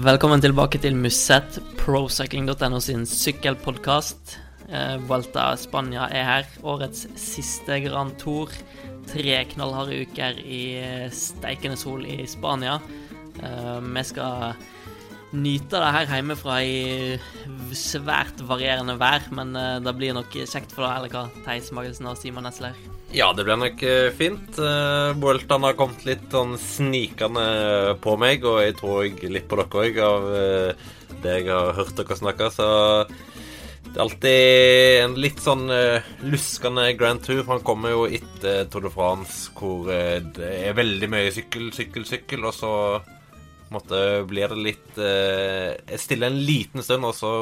Velkommen tilbake til Musett, procycling.no sin sykkelpodkast. Eh, Vuelta Spania er her. Årets siste Grand Tour. Tre knallharde uker i eh, steikende sol i Spania. Eh, vi skal nyte det her hjemmefra i svært varierende vær, men eh, det blir nok kjekt for deg, eller hva, Theis Magelsen og Simon Nesler? Ja, det blir nok eh, fint. Vueltaen har kommet litt sånn snikende på meg, og jeg tror jeg litt på dere òg, av det jeg har hørt dere snakke. Så det er alltid en litt sånn uh, luskende Grand Tour. For han kommer jo etter Tour de France, hvor det er veldig mye sykkel, sykkel, sykkel, og så måte blir det litt eh, stille en liten stund, og så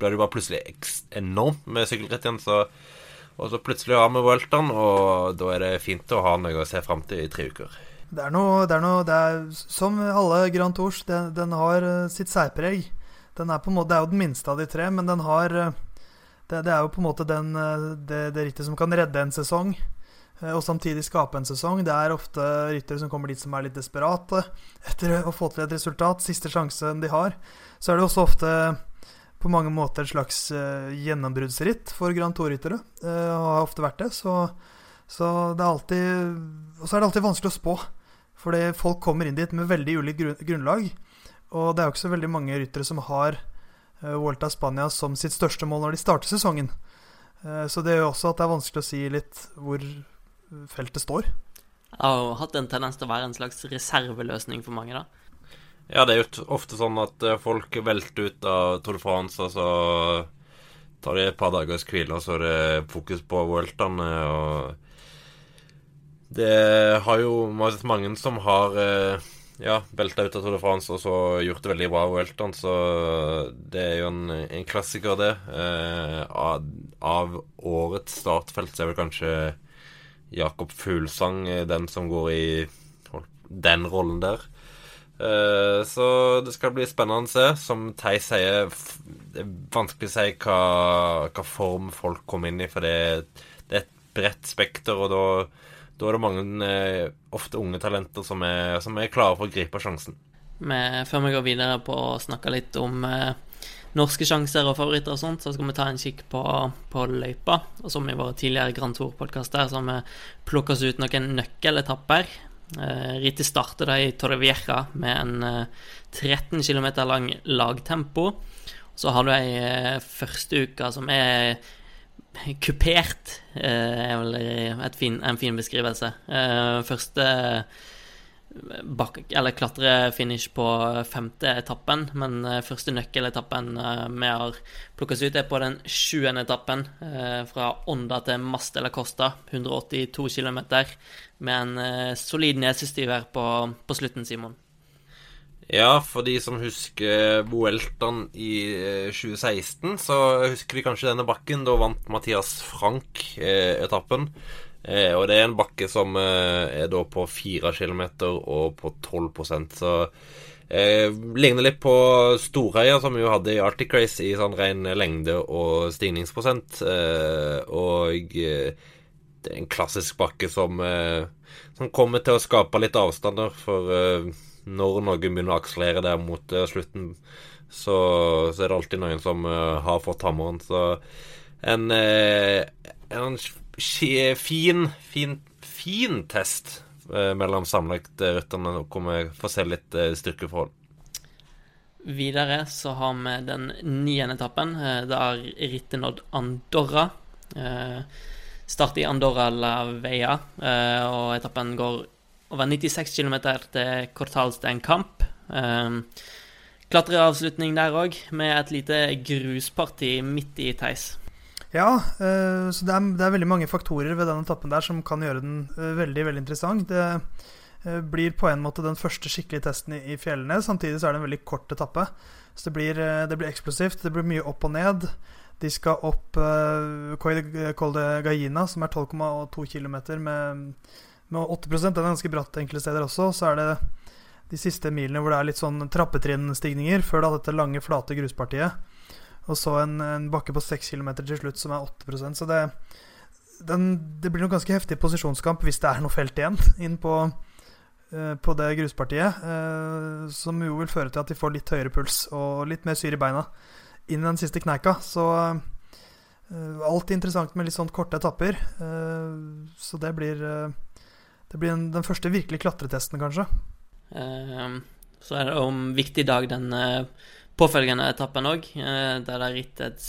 blir det bare plutselig enormt med sykkelritt igjen. så og så plutselig har vi Welton, og da er det fint å ha noe å se fram til i tre uker. Det er noe, det er noe det er, Som alle Grand Tours, den, den har eh, sitt særpreg. Den er på en måte, Det er jo den minste av de tre, men den har eh, Det, det er jo på en måte den, eh, det, det rittet som kan redde en sesong, og samtidig skape en sesong. Det er ofte ryttere som kommer dit som er litt desperate etter å få til et resultat. Siste sjansen de har. Så er det også ofte på mange måter et slags eh, gjennombruddsritt for Grand Tour-ryttere. eh, og har ofte vært det. Så, så det er alltid Og så er det alltid vanskelig å spå. Fordi folk kommer inn dit med veldig ulikt grunnlag. Og det er jo ikke så veldig mange ryttere som har Vuelta Spania som sitt største mål når de starter sesongen. Eh, så det gjør også at det er vanskelig å si litt hvor feltet står. Det har jo hatt en tendens til å være en slags reserveløsning for mange, da. Ja, det er jo ofte sånn at eh, folk velter ut av Tour de France, og så tar de et par dagers hvile, og så er det fokus på Worldene og Det har jo mange som har eh, ja, velta ut av Tour de France og så gjort det veldig bra i Vueltaen, så det er jo en, en klassiker, det. Eh, av, av årets startfelt så er vel kanskje Jakob Fuglsang eh, den som går i den rollen der. Eh, Så det skal bli spennende å se. Som Theis sier, det er vanskelig å si hva, hva form folk kommer inn i, for det, det er et bredt spekter, og da, da er det mange, eh, ofte unge talenter, som er, som er klare for å gripe sjansen. Men før vi går videre på å snakke litt om eh, norske sjanser og favoritter og sånt, så skal vi ta en kikk på, på løypa. Og som i våre tidligere Grand Tour-podkaster, så har vi plukket oss ut noen nøkkeletapper. Eh, Rittet starter da i Torrevieja med en eh, 13 km lang lagtempo. Så har du ei eh, første uke som er kupert, eh, er vel et fin, en fin beskrivelse. Eh, første bak, eller klatrefinish på femte etappen, men eh, første nøkkeletappen eh, vi har plukka ut, er på den sjuende etappen. eh, Fra Ånda til Mas de la Costa, 182 km, med en solid solid nesestyver på, på slutten, Simon. Ja, for de som husker Vueltaen i eh, 2016, så husker de kanskje denne bakken. Da vant Mathias Frank eh, etappen. Eh, og det er en bakke som eh, er da på 4 km og på 12% så eh, ligner litt på Storheia, som vi hadde i Arctic Race i sånn ren lengde og stigningsprosent. Eh, og eh, det er en klassisk bakke som, eh, som kommer til å skape litt avstander, for når noen begynner å akselere der mot slutten, så, så er det alltid noen som har fått hammeren. Så en, en fin, fin, fin test eh, mellom sammenlagtrytterne, hvor vi får se litt eh, styrkeforhold. Videre så har vi den niende etappen. der Da har rittet nådd Andorra. Eh, Start i Andorra la Veia, eh, og etappen går over 96 km til Cortals Kamp. Eh, Klatreavslutning der òg, med et lite grusparti midt i Theis. Ja, eh, så det er, det er veldig mange faktorer ved den etappen der som kan gjøre den eh, veldig veldig interessant. Det eh, blir på en måte den første skikkelige testen i, fjellene. Samtidig så er det en veldig kort etappe. Så det blir, det blir eksplosivt. Det blir mye opp og ned. De skal opp uh, Col de Gallina, som er 12,2 km med, med 8 Den er ganske bratt enkelte steder også. Så er det de siste milene hvor det er litt sånn trappetrinnstigninger før da dette lange, flate gruspartiet. Og så en, en bakke på 6 km til slutt som er 8% Så det, den, det blir noe ganske heftig posisjonskamp hvis det er noe felt igjen inn på, uh, på det gruspartiet. Uh, som jo vil føre til at de får litt høyere puls og litt mer syre i beina inn i den siste kneika. Så uh, alt interessant med litt sånn korte etapper. så det blir, det blir en, den første virkelig klatretesten, kanskje. så er det om viktig dag den påfølgende etappen òg, der det er rittets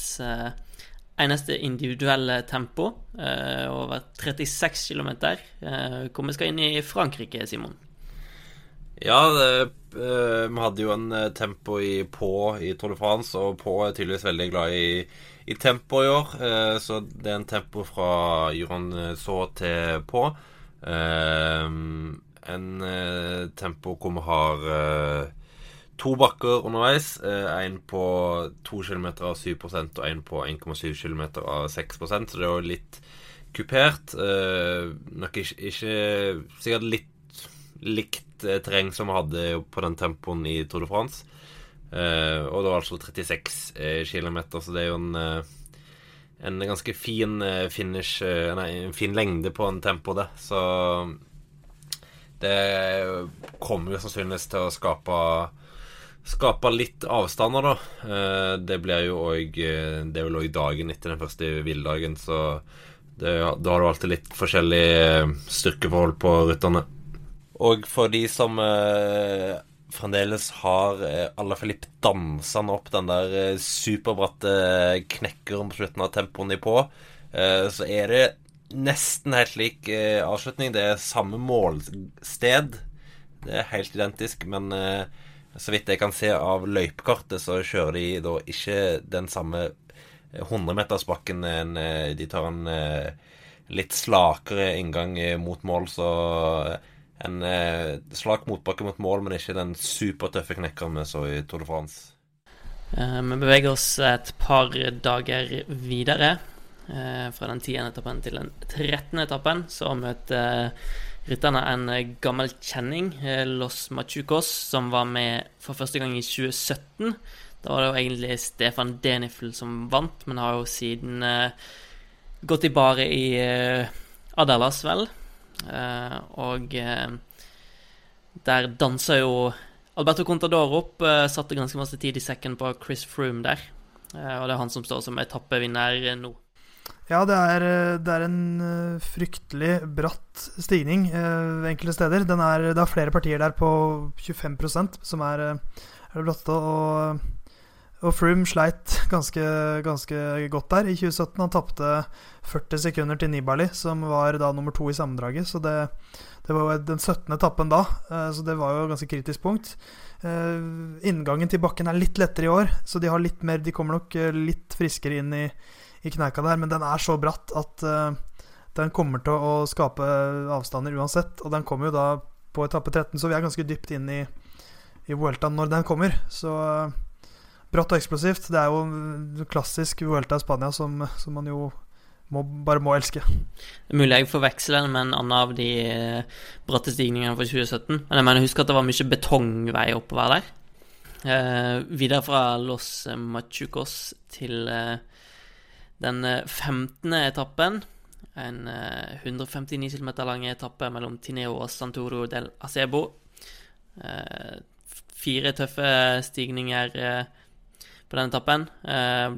eneste individuelle tempo over 36 km, hvor vi skal inn i Frankrike, Simon. Ja, vi hadde jo en tempo i på i Tour de France, og på er tydeligvis veldig glad i, i tempo i år. Så det er en tempo fra Juran Så til på. en tempo hvor vi har to bakker underveis. Én på 2 km av 7% og én på 1,7 km av 6% så det er jo litt kupert. nok ikke, ikke Sikkert litt likt Eh, terreng som vi hadde på den tempoen i Tour de France. Og det var altså 36 uh, km, så det er jo en, en ganske fin finish Nei, en fin lengde på en tempo, det. Så det kommer jo sannsynligvis til å skape Skape litt avstander, da. det blir jo òg Det er vel òg dagen etter den første hviledagen, så det, da har du alltid litt forskjellig styrkeforhold på rytterne. Og for de som eh, fremdeles har eh, Alla Filip dansende opp den der eh, superbratte knekkeren på slutten av tempoen de på, eh, så er det nesten helt lik eh, avslutning. Det er samme målsted. Det er helt identisk, men eh, så vidt jeg kan se av løypekartet, så kjører de da ikke den samme 100-metersbakken. De tar en litt slakere inngang mot mål, så en eh, slak motbakke mot mål, men ikke den supertøffe knekkeren vi så i Tour de France. Eh, vi beveger oss et par dager videre. Eh, fra den tiende etappen til den trettende etappen så møter eh, rytterne en gammel kjenning, eh, Los Machucos, som var med for første gang i 2017. Da var det jo egentlig Stefan Denifl som vant, men har jo siden uh, gått i bare i Adalas, vel. Uh, og eh, der dansa jo Alberto Contador opp, eh, satte ganske masse tid i sekken på Chris Froome der. og det er han som står som etappevinner nå. Ja, det er, det er, en fryktelig bratt stigning eh, enkelte steder. Er, det er flere partier der på 25% som er, er det bratte. Og og Froome sleit ganske, ganske, godt der i 2017. Han tapte 40 sekunder til Nibali, som var da nummer to i sammendraget. Så det, det var jo den 17. etappen da, eh, så det var jo et ganske kritisk punkt. Eh, inngangen til bakken er litt lettere i år, så de, litt mer, de kommer nok eh, litt friskere inn i, i kneika der. Men den er så bratt at den kommer til å skape avstander uansett. Og den kommer jo da på etappe 13, så vi er ganske dypt inn i, i Vueltaen når den kommer. Så bratt og eksplosivt. Det er jo klassisk Vuelta i Spania som, som man jo må, bare må elske. Det er mulig jeg forveksler den med en annen av de eh, bratte stigningene fra 2017. Men jeg mener, husk at det var mye betongvei oppover der. Eh, videre fra Los Machucos til eh, den 15. Eh, etappen. En eh, 159 km lang etappe mellom Tineo og Santoro del Acebo. Eh, fire tøffe stigninger på den etappen, eh,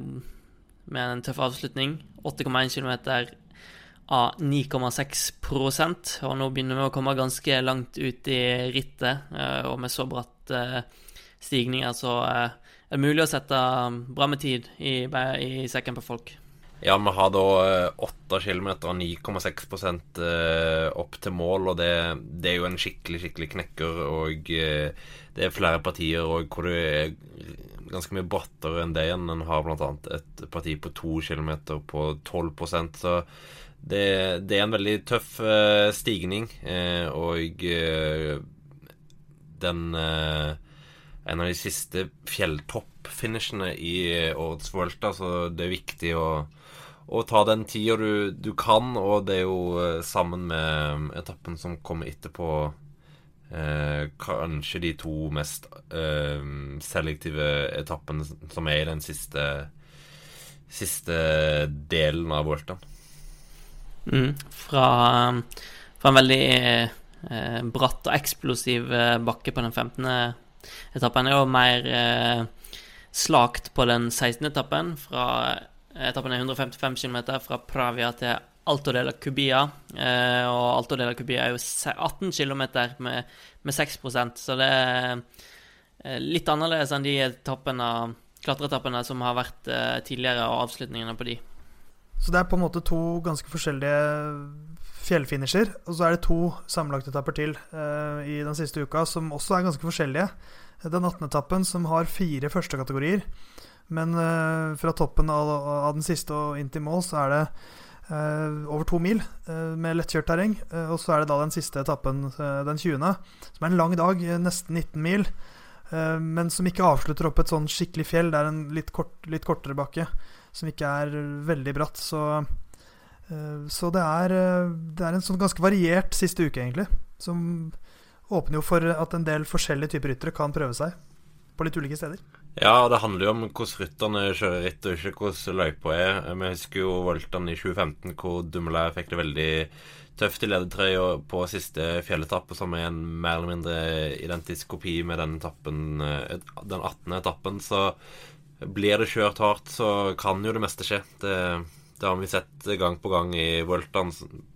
med en tøff avslutning. 8,1 km av 9,6% og nå begynner vi å komme ganske langt ut i rittet, eh, og med så bratt eh, stigninger så er det mulig å sette bra med tid i, i sekken på folk. Ja, vi har da 8 km og 9,6% opp til mål, og det, det, er jo en skikkelig, skikkelig knekker. Og det er flere partier og hvor det er ganske mye brattere enn det igjen. En har bl.a. et parti på 2 km på 12% så det, det, er en veldig tøff uh, stigning. Uh, og den En av de siste fjelltoppfinishene i årets Vuelta, så det er viktig å, å ta den tida du, du, kan, og det er jo sammen med etappen som kommer etterpå eh, kanskje de to mest eh, selektive etappene som er i den siste siste delen av Vueltaen. Mm, fra, fra, en veldig eh, bratt og eksplosiv eh, bakke på den 15. etappen, og mer eh, slakt på den 16. etappen. Fra etappen er 155 km fra Pravia til Alto de la Cubia. Eh, og Alto de la Cubia er jo 18 km med, med 6% så det er eh, litt annerledes enn de etappene, klatreetappene som har vært eh, tidligere, og avslutningene på de. Så det er på en måte to ganske forskjellige fjellfinisher. Og så er det to sammenlagtetapper til uh, i den siste uka som også er ganske forskjellige. Den 18. etappen som har fire førstekategorier. Men uh, fra toppen av, av, den siste og inn til mål så er det Uh, over to mil uh, med lettkjørt terreng. Og så er det da den siste etappen, den 20., som er en lang dag, nesten 19 mil. men som ikke avslutter opp et sånn skikkelig fjell. Det er en litt, kort, litt kortere bakke, som ikke er veldig bratt. Så, så det, er, det er en sånn ganske variert siste uke, egentlig. Som åpner jo for at en del forskjellige typer ryttere kan prøve seg på litt ulike steder. Ja, det handler jo om hvordan rytterne kjører ritt, og ikke hvordan løypa er. Vi husker jo Voltan i 2015, hvor Dumoulin fikk det veldig tøft i ledertrøya på siste fjelletappe, som er en mer eller mindre identisk kopi med den, etappen, eh, den 18. etappen. Så blir det kjørt hardt, så kan jo det meste skje. Det, det har vi sett gang på gang i Voltan,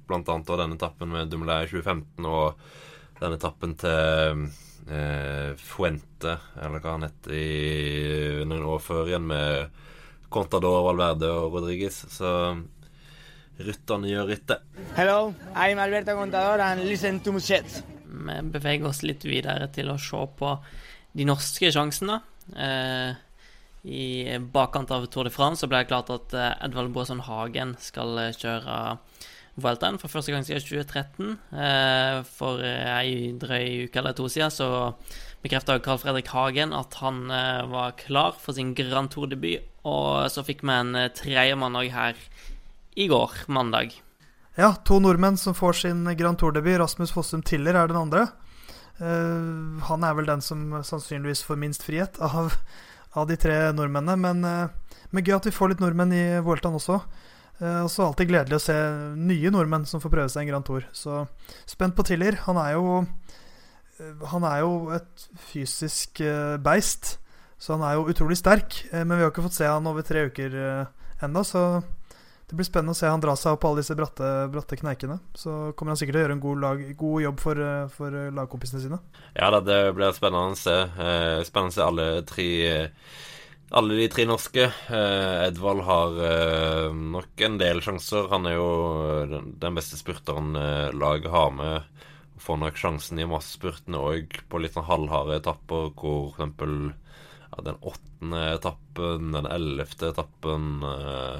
annet denne etappen med Dumoulin i 2015, og den etappen til eh, Fuente, eller hva han het, i noen år før igjen med Contador, Valverde og Rodriguez. Så rytterne gjør rytte. Hello, I'm Alberto Contador and listen to Muschet. Vi beveger oss litt videre til å se på de norske sjansene. Eh, I bakkant av Tour de France så ble det klart at eh, Edvald Boasson Hagen skal eh, kjøre Vueltaen for første gang siden 2013. Eh, for ei drøy uke eller to siden så bekrefta Carl Fredrik Hagen at han eh, var klar for sin Grand Tour-debut. Og så fikk vi en eh, tredjemann òg her i går, mandag. Ja, to nordmenn som får sin Grand Tour-debut. Rasmus Fossum Tiller er den andre. Han er vel den som sannsynligvis får minst frihet av, av de tre nordmennene. Men, men gøy at vi får litt nordmenn i Vueltaen også. Uh, og så alltid gledelig å se nye nordmenn som får prøve seg en Grand Tour. Så spent på Tiller. Han er jo uh, Han er jo et fysisk uh, beist. Så han er jo utrolig sterk. men vi har ikke fått se han over tre uker ennå, så det blir spennende å se han dra seg opp alle disse bratte, bratte kneikene. Så kommer han sikkert til å gjøre en god, lag, god jobb for, for lagkompisene sine. Ja det blir spennende å se. spennende å se alle tre alle de tre norske. Eh, Edvald har eh, nok en del sjanser. Han er jo den, den beste spurteren eh, laget har med. Får nok sjansen i massespurtene òg på litt sånn halvharde etapper, hvor f.eks. Ja, den åttende etappen, den ellevte etappen eh,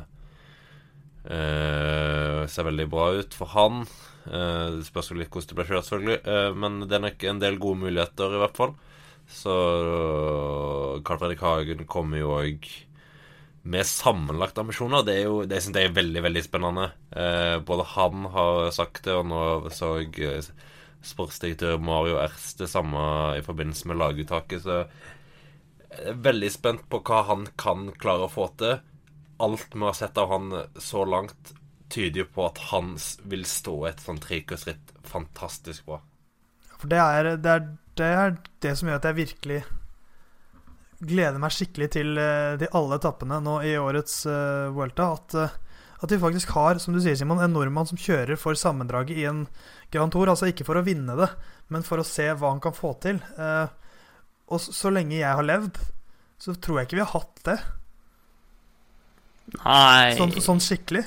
eh, ser veldig bra ut for han. Eh, det spørs jo litt hvordan det blir kjørt, selvfølgelig, men det er nok en del gode muligheter, i hvert fall. Så Carl Fredrik Hagen kommer jo òg med sammenlagte ambisjoner. Det er jo det synes jeg er veldig veldig spennende. Eh, både han har sagt det, og nå så jeg eh, sportsdirektør Mario Erst det samme i forbindelse med laguttaket. Så jeg er veldig spent på hva han kan klare å få til. Alt vi har sett av han så langt, tyder jo på at han vil stå et sånt trekursritt fantastisk bra. For det er, det er det er det som gjør at jeg virkelig gleder meg skikkelig til uh, de alle etappene nå i årets uh, Vuelta. At, uh, at, vi faktisk har, som du sier, Simon, en nordmann som kjører for sammendraget i en Grand Tour. Altså ikke for å vinne det, men for å se hva han kan få til. Uh, og så, så lenge jeg har levd, så tror jeg ikke vi har hatt det. Nei Sånn, sånn skikkelig.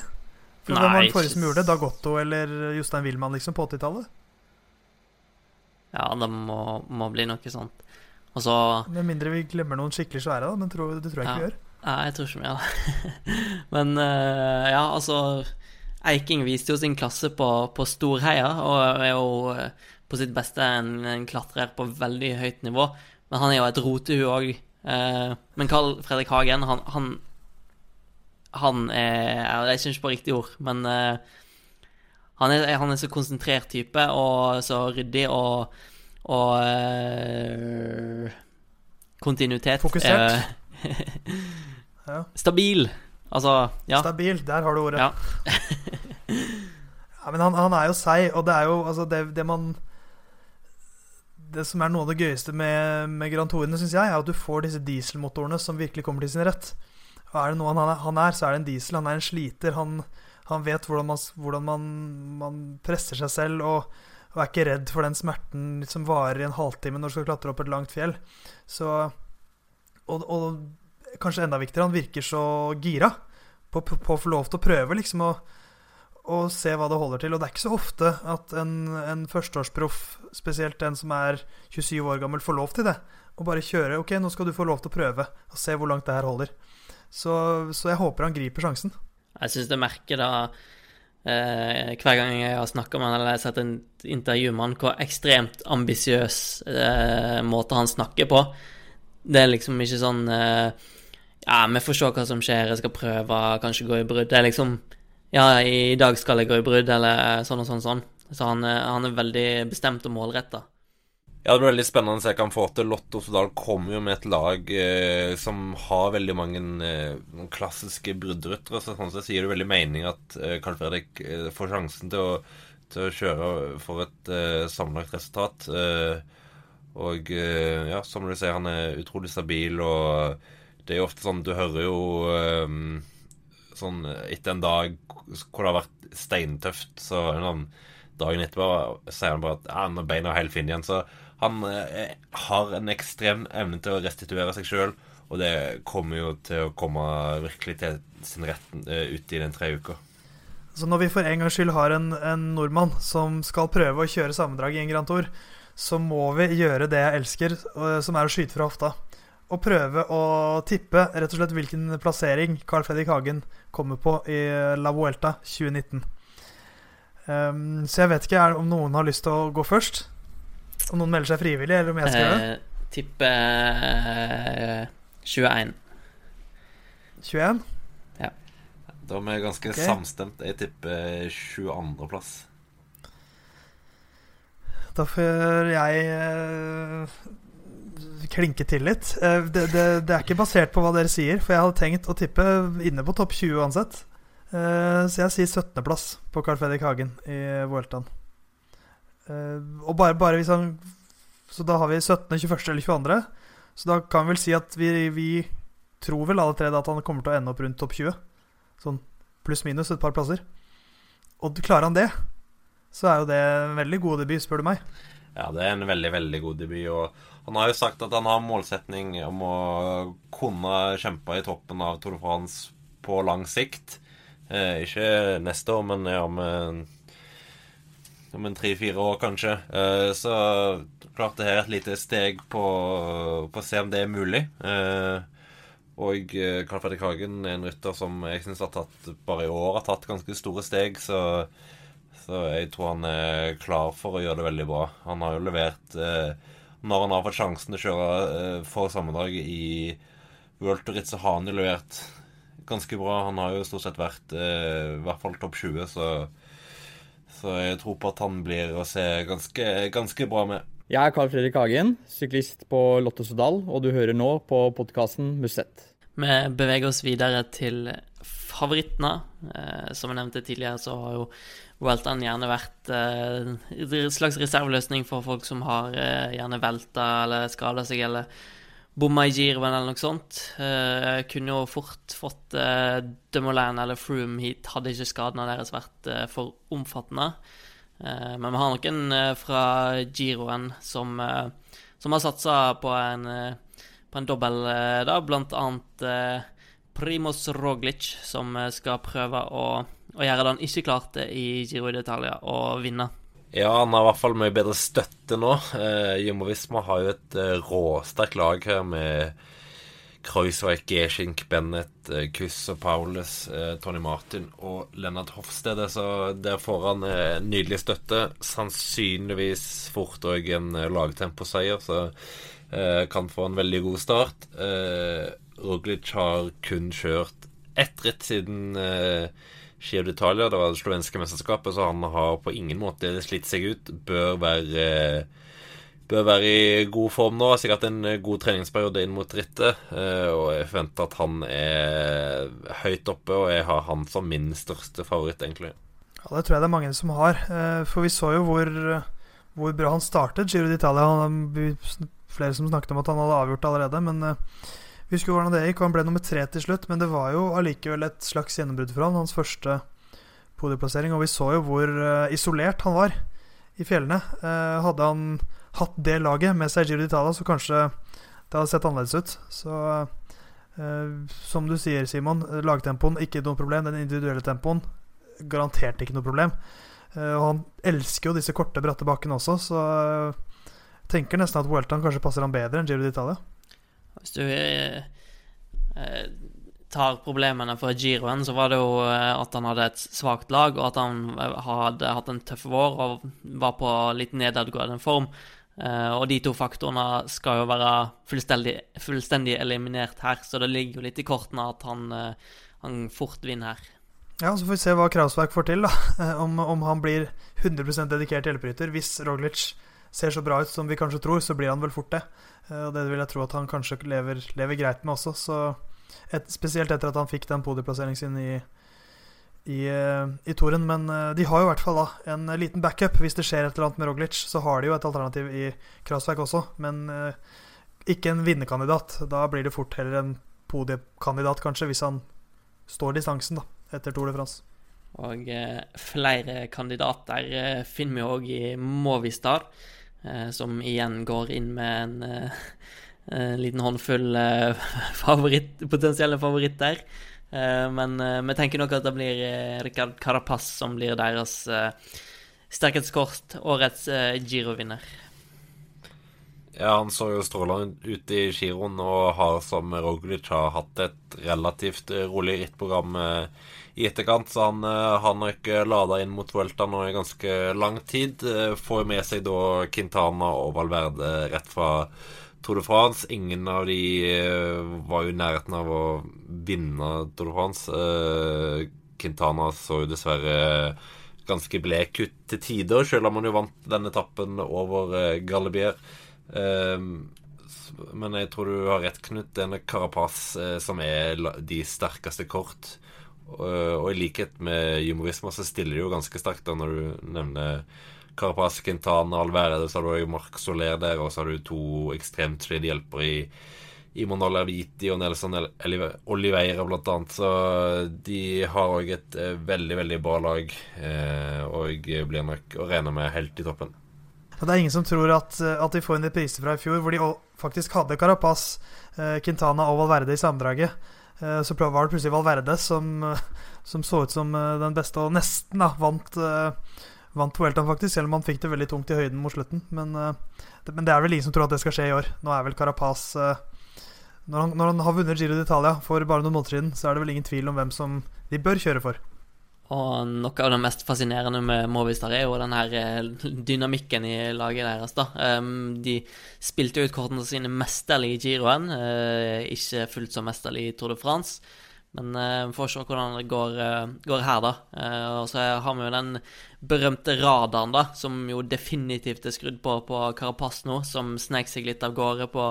For Hvem var den forrige som gjorde det? Dagotto eller Jostein Wilman liksom, på 80-tallet? Ja, det må, må bli noe sånt. Og så Med mindre vi glemmer noen skikkelig svære, da. Men tro, det tror jeg ja. ikke vi gjør. Ja, jeg tror ikke vi gjør det. men uh, ja, altså Eiking viste jo sin klasse på, på Storheia, og er jo uh, på sitt beste en, en, klatrer på veldig høyt nivå. Men han er jo et rotehue òg. Uh, men Carl Fredrik Hagen, han, han, han er Jeg kjenner ikke på riktig ord, men han er, han er, så konsentrert type og så ryddig og, Og eh, kontinuitet Fokusert. er Stabil. Altså, ja. Stabil, der har du ordet. Ja. Ja, men han, han er jo seig, og det er jo altså det, det man Det som er noe av det gøyeste med, med Grand Tourene, syns jeg, er at du får disse dieselmotorene som virkelig kommer til sin rett. Og er det noe han han er så er det en diesel. Han er en sliter. Han, han vet hvordan, man, hvordan man, man presser seg selv, og, og, er ikke redd for den smerten som varer i en halvtime når du skal klatre opp et langt fjell. Så Og, og kanskje enda viktigere, han virker så gira på, på, på å få lov til å prøve, liksom. og og se hva det holder til. Og det er ikke så ofte at en, en førsteårsproff, spesielt en som er 27 år gammel, får lov til det. Og bare kjøre. Ok, nå skal du få lov til å prøve, og se hvor langt det her holder. Så, så jeg håper han griper sjansen. Jeg syns det merker da eh, Hver gang jeg har snakka med han eller sett en intervju med han, hvor ekstremt ambisiøs eh, måte han snakker på. Det er liksom ikke sånn eh, Ja, vi får se hva som skjer, jeg skal prøve, kanskje gå i brudd. Det er liksom ja, i dag skal jeg gå i brudd, eller sånn og sånn sånn. Så han, han er veldig bestemt og målretta. Ja, det blir veldig spennende å se hva han får til. Lotto Sodal kommer jo med et lag eh, som har veldig mange eh, klassiske bruddryttere. Så sånn sett sier det veldig mening at eh, Carl Fredrik eh, får sjansen til å, til å kjøre for et eh, sammenlagt resultat. Eh, og eh, ja, som du sier, han er utrolig stabil, og det er jo ofte sånn Du hører jo sånn etter en dag hvor det har vært steintøft, så sånn, dagen etterpå sier han bare at ja, når beina er helt fine igjen. Så han eh, har en ekstrem evne til å restituere seg sjøl, og det kommer jo til å komme virkelig til sin rett eh, ute i den tre uka. Så når vi for en gangs skyld har en, en nordmann som skal prøve å kjøre sammendrag i en Grand Tour, så må vi gjøre det jeg elsker, eh, som er å skyte fra hofta Og prøve å tippe rett og slett hvilken plassering Carl Fredrik Hagen kommer på i La Vuelta 2019. Um, så jeg vet ikke om noen har lyst til å gå først. Om noen melder seg frivillig, eller om jeg skal gjøre det. Eh, tippe eh, 21. 21? Ja. Da er vi ganske okay. samstemt. Jeg tipper 22.-plass. Da får jeg eh, klinke til litt. Eh, det, det, det, er ikke basert på hva dere sier, for jeg hadde tenkt å tippe inne på topp 20 uansett. Eh, så jeg sier 17.-plass på Carl Fredrik Hagen i Vueltaen. Eh, og bare, bare hvis han Så da har vi 17., 21. eller 22. Så da kan vi vel si at vi, vi tror vel alle tre at han kommer til å ende opp rundt topp 20. Sånn pluss-minus et par plasser. Og klarer han det, så er jo det en veldig god debut, spør du meg. Ja, det er en veldig, veldig god debut. Og han har jo sagt at han har målsetning om å kunne kjempe i toppen av Tour de France på lang sikt. Eh, ikke neste år, men ja, om, om en tre-fire år, kanskje. Eh, så klart det er et lite steg på, på å se om det er mulig. Eh, og Karl Fredrik Hagen er en rytter som jeg syns bare i år har tatt ganske store steg. Så, så jeg tror han er klar for å gjøre det veldig bra. Han har jo levert eh, når han har fått sjansen til å kjøre eh, for dag i World Tour så har han jo levert ganske bra. Han har jo stort sett vært eh, i hvert fall topp 20, så, så jeg tror på at han blir å se ganske, ganske bra med. Jeg er Carl Fredrik Hagen, syklist på Lottesodal, og du hører nå på podkasten Musett. Vi beveger oss videre til favorittene. Eh, som jeg nevnte tidligere, så har jo Welton gjerne vært eh, en slags reserveløsning for folk som har eh, gjerne velta eller skada seg eller bomma i giroen eller noe sånt. Uh, kunne jo fort fått uh, Demoulin eller Froome hit, hadde ikke skadene deres vært uh, for omfattende. Uh, men vi har noen uh, fra giroen som, som har satsa på en, på en dobbel, da, blant annet Primos Roglic, som skal prøve å å gjøre det han ikke klarte i Giro d'Italia, å vinne. Ja, han har i hvert fall mye bedre støtte nå. Eh, Jumbo har jo et eh, råsterkt lag her med Kreuzweig, Geschink, Bennett, eh, Kuss og Paulus, eh, Tony Martin og Lennart Hofstede. Så der får han eh, nydelig støtte. Sannsynligvis fort òg en eh, lagtemposeier, så eh, kan få en veldig god start. Eh, Roglic har kun kjørt ett ritt siden eh, Giro d'Italia, det var det slovenske mesterskapet, så han har på ingen måte slitt seg ut. Bør være eh, bør være i god form nå. Sikkert en god treningsperiode inn mot rittet. Og jeg forventer at han er høyt oppe, og jeg har han som min største favoritt, egentlig. Ja, Det tror jeg det er mange som har. For vi så jo hvor, hvor bra han startet Giro d'Italia. Flere som snakket om at han hadde avgjort allerede, men vi husker hvordan det gikk. Han ble nummer tre til slutt, men det var jo allikevel et slags gjennombrudd for han. Hans første podieplassering. Og vi så jo hvor isolert han var i fjellene. hadde han hatt det laget med seg Giro d'Italia, så kanskje det hadde sett annerledes ut. Så eh, som du sier, Simon, lagtempoen ikke noe problem. Den individuelle tempoen garantert ikke noe problem. Eh, og han elsker jo disse korte, bratte bakkene også, så eh, tenker nesten at Welton kanskje passer han bedre enn Giro d'Italia. Hvis du eh, tar problemene for giroen, så var det jo at han hadde et svakt lag, og at han hadde hatt en tøff vår og var på litt nedadgående form. Og de to faktorene skal jo være fullstendig, fullstendig, eliminert her, så det ligger jo litt i kortene at han, han fort vinner her. Ja, så får vi se hva Krausverk får til, da. Eh, om, om han blir 100% dedikert hjelperytter. Hvis Roglic ser så bra ut som vi kanskje tror, så blir han vel fort det. Uh, og det vil jeg tro at han kanskje lever, lever greit med også. Så et, spesielt etter at han fikk den podieplasseringen sin i, i, eh, i Toren. Men eh, de har jo i hvert fall da en liten backup. Hvis det skjer et eller annet med Roglic, så har de jo et alternativ i Krasvik også. Men eh, ikke en vinnerkandidat. Da blir det fort heller en podiekandidat, kanskje, hvis han står distansen da, etter Tour de France. Og eh, flere kandidater eh, finner vi òg i Movistar, eh, som igjen går inn med en, en liten håndfull favoritt, potensielle favoritter. Eh, men eh, vi tenker nok at det blir Ricard Carapaz som blir deres sterkhetskort, årets girovinner. Ja, han så jo strålende ut i giroen og har, som Roglic, har hatt et relativt rolig rittprogram i etterkant, så han har ikke lada inn mot Vuelta nå i ganske lang tid. Får med seg da Quintana og Valverde rett fra Tour de France. Ingen av de var jo i nærheten av å vinne Tour de France. Quintana så jo dessverre ganske blek ut til tider, selv om han jo vant denne etappen over Galibier. men jeg tror du har rett, Knut. Denne Carapaz som er de sterkeste kort. Og i likhet med humorisme så stiller de jo ganske sterkt da når du nevner Carapaz, Quintana, Alverde, så har du Marc Soler der, og så har du to ekstremt solide hjelpere i i Mondola Viti og Nelson Oliveira, blant annet. Så de har òg et eh, veldig, veldig bra lag, eh, og blir nok å regne med helt i toppen. Det er ingen som tror at, at de får inn de priser fra i fjor, hvor de faktisk hadde Carapaz, eh, Quintana og Valverde i sammendraget. Så var det plutselig Valverde som, som så ut som den beste, og nesten da, vant Vant Veltan faktisk, selv om han fikk det veldig tungt i høyden mot slutten. Men, men, det, er vel ingen som tror at det skal skje i år. Nå er vel Carapaz når, han, når, han, har vunnet Giro d'Italia for bare noen måneder siden, så er det vel ingen tvil om hvem som de bør kjøre for. Og noe av det mest fascinerende med Movistar er jo den her eh, dynamikken i laget deres. da. De spilte ut kortene sine mesterlig i giroen, uh, ikke fullt så mesterlig i Tour de France. Men vi får se hvordan det går, går her, da. Og så har vi jo den berømte radaren, da, som jo definitivt er skrudd på på Carapaz nå, som snek seg litt av gårde på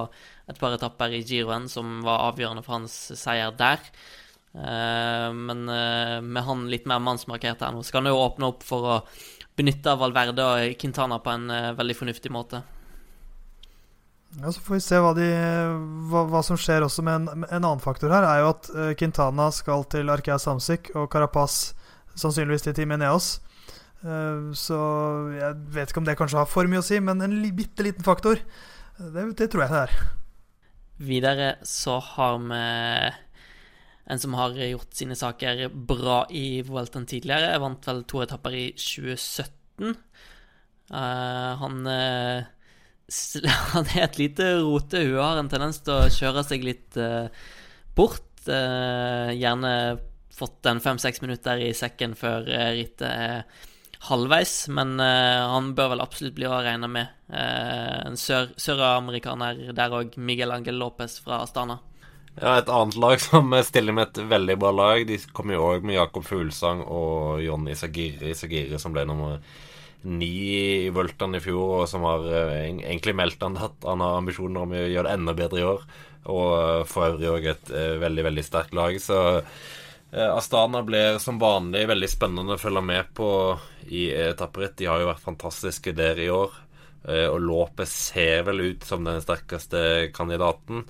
et par etapper i giroen, som var avgjørende for hans seier der. Men med han litt mer mannsmarkert her nå, så kan det jo åpne opp for å benytte Valverde og Quintana på en veldig fornuftig måte. Ja, Så får vi se hva, de, hva, hva som skjer også med en, en, annen faktor her. er jo at Quintana skal til Arkea Samsic og Carapaz sannsynligvis til Team Eneos. Så jeg vet ikke om det kanskje har for mye å si, men en bitte liten faktor. Det, det, tror jeg det er. Videre så har vi en som har gjort sine saker bra i Vueltaen tidligere. Jeg vant vel to etapper i 2017. Uh, han han han er et lite rotehue, har en tendens til å kjøre seg litt uh, bort. Uh, gjerne fått en fem-seks minutter i sekken før uh, rittet er halvveis, men han bør vel absolutt bli å regne med. en søramerikaner sør der òg, Miguel Angel Lopez fra Astana. Ja, et annet lag som stiller med et veldig bra lag. De kommer jo år med Jakob Fuglesang og Jonny Sagiri. Sagiri som ble nummer ni i Vultan i fjor, og som har eh, egentlig meldt han at han har ambisjoner om å gjøre det enda bedre i år. Og eh, for øvrig òg et eh, veldig, veldig sterkt lag. Så Astana blir som vanlig veldig spennende å følge med på i etapperitt. De har jo vært fantastiske der i år. Og Låpe ser vel ut som den sterkeste kandidaten.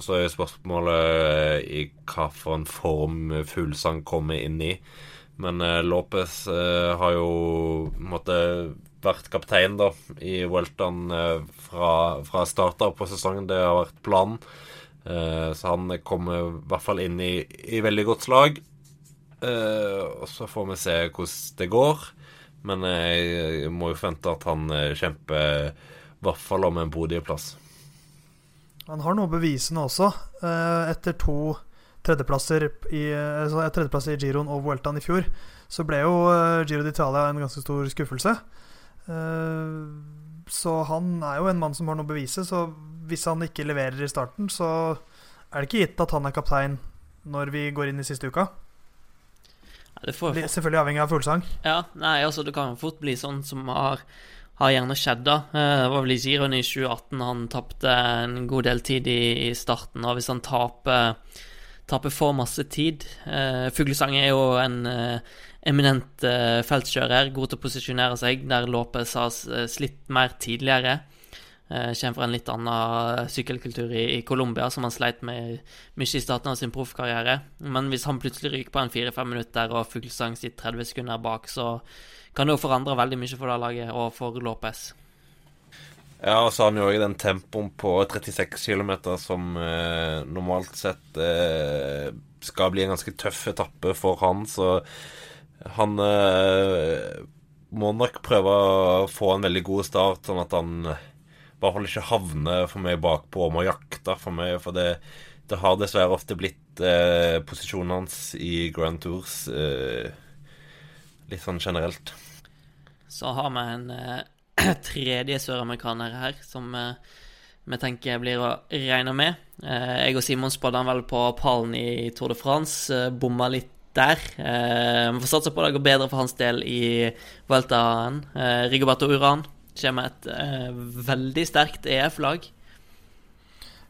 Så er spørsmålet eh, i hva for en form Fuglesang kommer inn i. Men eh, Lopez eh, har jo måtte, vært kaptein da i Welton eh, fra, fra starten på sesongen. Det har vært planen. Eh, så han kommer i hvert fall inn i, i veldig godt slag. Eh, og så får vi se hvordan det går. Men jeg må jo forvente at han kjemper i hvert fall om en Bodø-plass. Han har noe bevisende også. Eh, Etter to tredjeplasser i, altså tredjeplass i Giroen og Vueltaen i fjor, så ble jo eh, Giro d'Italia en ganske stor skuffelse. Så han er jo en mann som har noe å bevise, så hvis han ikke leverer i starten, så er det ikke gitt at han er kaptein når vi går inn i siste uka. Ja, det får, Selvfølgelig avhengig av fuglesang. Ja, nei, altså det kan fort bli sånn som har, har gjerne skjedd da. Eh, Det var vel i Giroen i 2018 han tapte en god del tid i, starten, og hvis han taper, taper for masse tid eh, Fuglesang er jo en eh, eminent feltkjører, god til å posisjonere seg, der Lopez har slitt mer tidligere. Kommer fra en litt annen sykkelkultur i, i Colombia, som han sleit med mye i starten av sin proffkarriere. Men hvis han plutselig ryker på en fire-fem minutter, og Fuglesang sitter 30 sekunder bak, så kan jo forandre veldig mye for det laget, og for Lopez. Ja, og så har han jo òg den tempoen på 36 km som eh, normalt sett eh, skal bli en ganske tøff etappe for han, så han eh, må nok prøve å få en veldig god start, sånn at han eh, i hvert fall ikke havner for mye bakpå og må jakte for mye, for det, det har dessverre ofte blitt eh, posisjonen hans i Grand Tours eh, litt sånn generelt. Så har vi en eh, tredje søramerikaner her, som eh, vi tenker blir å regne med. Eh, jeg og Simon spådde han vel på pallen i Tour de France, eh, bomma litt der. Eh, Vi får satse på det går bedre for hans del i Vueltaen. Eh, Rigoberto Uran kommer med et veldig sterkt EF-lag.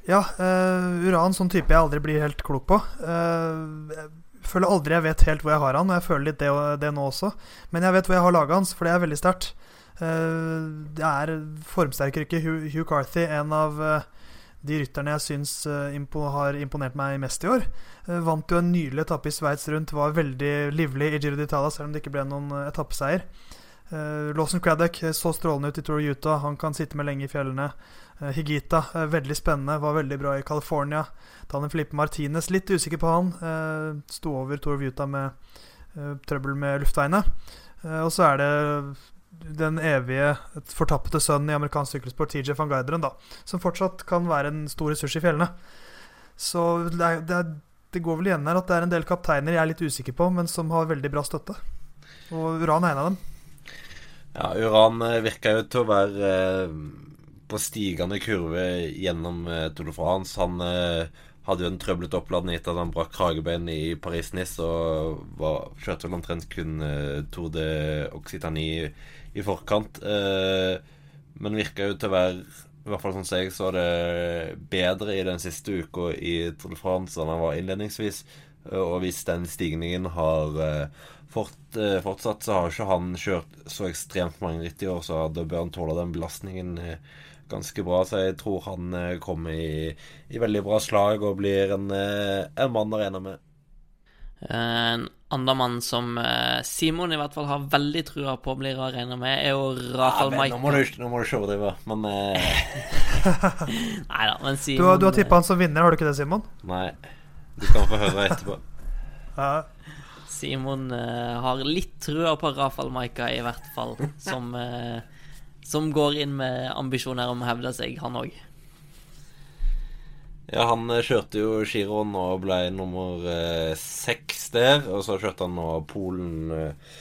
Ja, eh, uran, sånn type jeg aldri blir helt klok på. Eh, jeg føler aldri jeg vet helt hvor jeg har han, og jeg føler litt det, det nå også. Men jeg vet hvor jeg har laget hans, for det er veldig sterkt. Eh, det er formsterker ikke Hugh, Hugh Carthy, en av eh, de rytterne jeg syns eh, impo, har imponert meg mest i år. Vant jo en nylig etappe i Sveits rundt, var veldig livlig i Giro d'Italia, selv om det ikke ble noen etappeseier. Lawson Craddock så strålende ut i Tour Utah. Han kan sitte med lenge i fjellene. Eh, Higita, eh, veldig spennende, var veldig bra i California. Daniel Filipe Martinez, litt usikker på han. Uh, Sto over Tor Vjuta med eh, trøbbel med luftveiene. Eh, og så er det den evige fortappede sønnen i amerikansk sykkelsport, TJ van Guideren, da, som fortsatt kan være en stor ressurs i fjellene. Så det, det, det går vel igjen her at det er en del kapteiner jeg er litt usikker på, men som har veldig bra støtte. Og Uran er en av dem. Ja, Uran eh, virker jo til å være eh, på stigende kurve gjennom eh, Tour de France. Han eh, hadde jo en trøblete oppladning etter at han brakk kragebein i Paris-Nice og var, kjørte vel omtrent kun eh, Tour de Occitanie i, forkant. Men virker jo til å være i hvert fall sånn som jeg så det bedre i den siste uka i Tour de France enn han var innledningsvis. Og hvis den stigningen har fort, fortsatt, så har ikke han kjørt så ekstremt mange ritt i år, så da bør han tåle den belastningen ganske bra. Så jeg tror han eh, kommer i, i veldig bra slag og blir en, eh, en mann å regne med. En annen mann som eh, Simon i hvert fall har veldig trua på blir å regne med, er jo Rafael Ja, men nå må Maika. du, nå må du ikke overdrive. Men Nei da, men Du, Simon har- du har tippa han som vinner, har du ikke det, Simon? nei. Du kan få høre etterpå. Ja. Simon uh, har litt trua på Rafael Maika, i hvert fall. Som, eh, som går inn med ambisjoner om å hevde seg, han òg. Ja, han eh, kjørte jo Giron og ble nummer eh, der. Og så kjørte han nå Polen eh,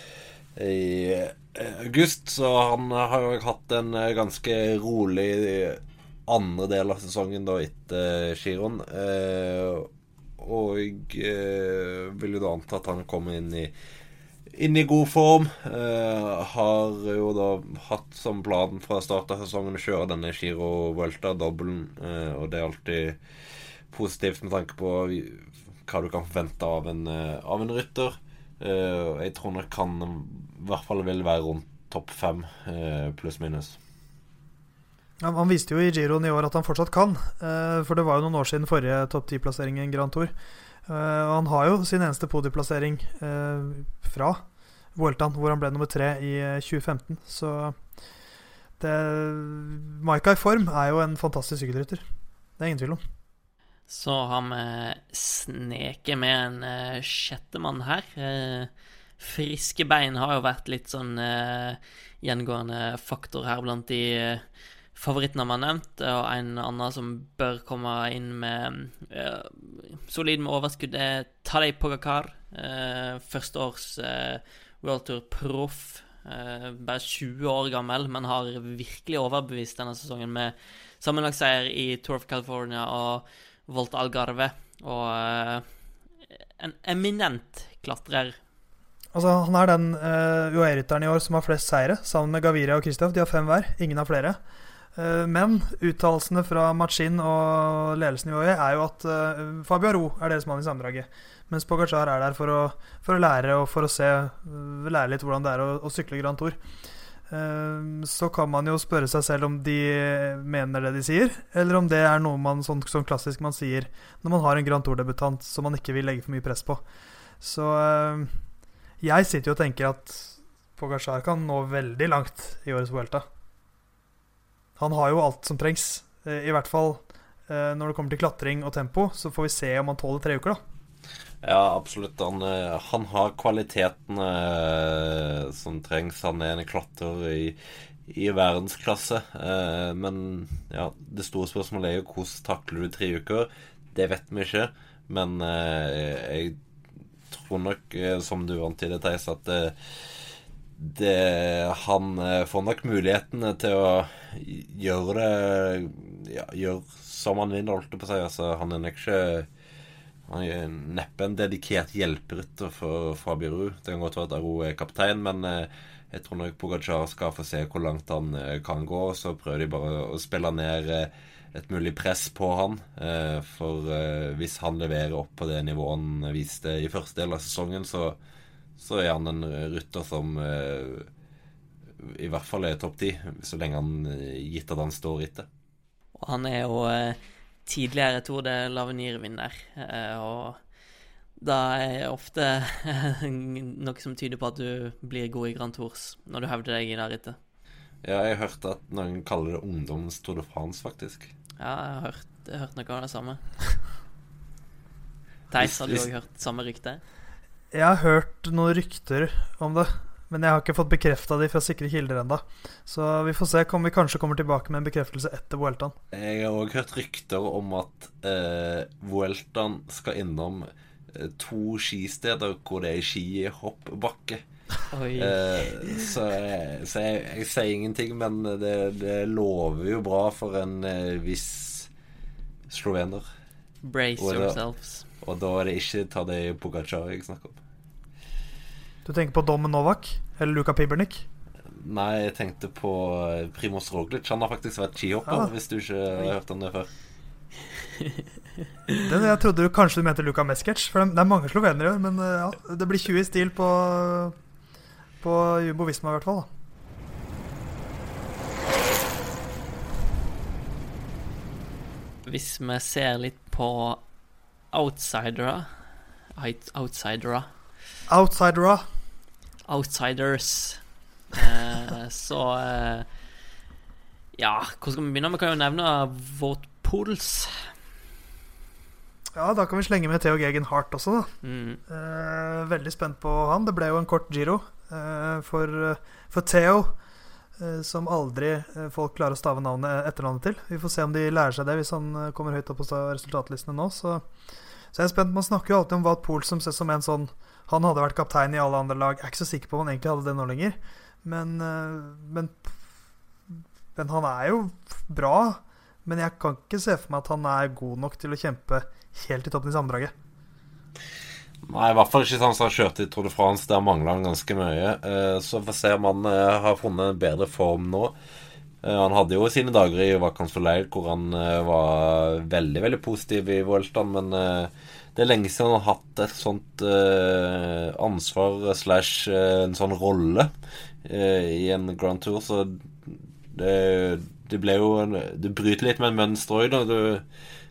i eh, august, så han eh, har jo hatt en eh, ganske rolig andre del av sesongen da etter Giron. Eh, og eh, vil jo da anta at han kommer inn i inne i god form. Uh, har jo da hatt som plan fra start av sesongen å kjøre denne Giro Vuelta-dobbelen. Uh, og det er alltid positivt med tanke på hva du kan forvente av en, uh, av en rytter. Eh, jeg tror nok han i hvert fall vil være rundt topp fem, eh, pluss minus. Ja, han viste jo i Giroen i år at han fortsatt kan. eh, For det var jo noen år siden forrige topp 10-plassering i en Grand Tour. Uh, han har jo sin eneste podieplassering uh, fra Vueltaen, hvor han ble nummer tre i eh, 2015. Så det Maika i form er jo en fantastisk sykkelrytter. Det er ingen tvil om. Så har vi sneket med en uh, sjettemann her. Uh, friske bein har jo vært litt sånn uh, gjengående faktor her blant de uh, favorittene vi har nevnt. Og en annen som bør komme inn med uh, solid med overskudd, er Tadej Pogacar. Uh, Førsteårs uh, World Tour-proff. eh, bare 20 år gammel, men har virkelig overbevist denne sesongen med sammenlagtseier i Tour of California og Volta Algarve. Og eh, en eminent klatrer. Altså, han er den uh, UAE-rytteren i år som har flest seire, sammen med Gaviria og Kristoff. De har fem hver. Ingen har flere. Eh, men uttalelsene fra Machin og ledelsen i UAE er jo at uh, Fabio Aro er deres mann i sammendraget. Mens Pogacar er der for å, for å lære og for å se uh, lære litt hvordan det er å, å sykle Grand Tour. Eh, så kan man jo spørre seg selv om de mener det de sier, eller om det er noe man sånn, sånn klassisk man sier når man har en Grand Tour-debutant som man ikke vil legge for mye press på. Så eh, jeg sitter jo og tenker at Pogacar kan nå veldig langt i årets Vuelta. Han har jo alt som trengs. Eh, I hvert fall eh, når det kommer til klatring og tempo. Så får vi se om han tåler tre uker, da. Ja, absolutt. Han, eh, han har kvalitetene eh, som trengs. Han er en klatrer i, i verdensklasse. Men ja, det store spørsmålet er jo hvordan takler du tre uker? Det vet vi ikke. Men jeg tror nok, som du antydet, Theis, at det, han eh, får nok mulighetene til å gjøre det ja, Gjøre som han vinner, holdt jeg på å si. Altså, han er nok ikke han er neppe en dedikert hjelperytter for Fabio Ru. Det kan godt være at Aro er kaptein, men eh, jeg tror nok Pogacar skal få se hvor langt han eh, kan gå. Så prøver de bare å spille ned et mulig press på han. For hvis han leverer opp på det nivået han viste i første del av sesongen, så, så er han en rytter som eh, i hvert fall er topp ti, så lenge han gitt at han står etter. Og han er jo eh, tidligere Tour de Lavenir-vinner, eh, og da er ofte noe som tyder på at du blir god i Grand Tours når du hevder deg i det rittet. Ja, jeg har hørt at noen kaller det ungdoms Tour de France, faktisk. Ja, jeg har hørt, jeg har hørt noe av det samme. Theis, har du òg hørt samme rykte? Jeg har hørt noen rykter om det, men jeg har ikke fått bekrefta de fra sikre kilder ennå. Så vi får se om vi kanskje kommer tilbake med en bekreftelse etter Vueltaen. Jeg har òg hørt rykter om at eh, Vueltaen skal innom eh, to skisteder hvor det er skihoppbakke. Eh, så jeg, så jeg, jeg sier ingenting, men det, det lover jo bra for en eh, viss slovener. Brace yourselves. Og da er det ikke Tadej Pogacar jeg snakker om. Du tenker på Dommen Novak eller Luka Pibernik? Nei, jeg tenkte på eh, Primoz Roglic. Han har faktisk vært skihopper, ja. hvis du ikke har hørt om det før. det, jeg trodde du kanskje du mente Luka Meskic, for det er mange slovenere. Men eh, ja, det blir 20 i stil på, på Jumbo Visma, i hvert fall. da Hvis vi ser litt på outsidere Outsidere. Outsidere Outsidera. Outsiders. Eh, så eh, Ja, hvor skal vi begynne? Vi kan jo nevne vårt puls. Ja, da kan vi slenge med Theo Gegen Hart også, da. Mm. Eh, veldig spent på han. Det ble jo en kort giro eh, for, for Theo, som aldri eh, folk klarer å stave navnet etternavnet til. Vi får se om de lærer seg det hvis han eh, kommer høyt opp på resultatlistene nå. Så, så jeg er spent. Man snakker jo alltid om Wout Pool som ses som en sånn Han hadde vært kaptein i alle andre lag. Jeg er ikke så sikker på om han egentlig hadde det nå lenger. Men, eh, men, men han er jo bra. Men jeg kan ikke se for meg at han er god nok til å kjempe helt i toppen i sammendraget. Nei, i hvert fall ikke sånn som han kjørte i Tour de France. Der mangla han ganske mye. Eh, så får vi se om han eh, har funnet en bedre form nå. Eh, han hadde jo sine dager i Vacans for hvor han var veldig veldig positiv i Vueltaen, men det er lenge siden han har hatt et sånt ansvar slash en sånn rolle i en Grand Tour, så det, det ble jo Du bryter litt med en mønster òg, da. Du,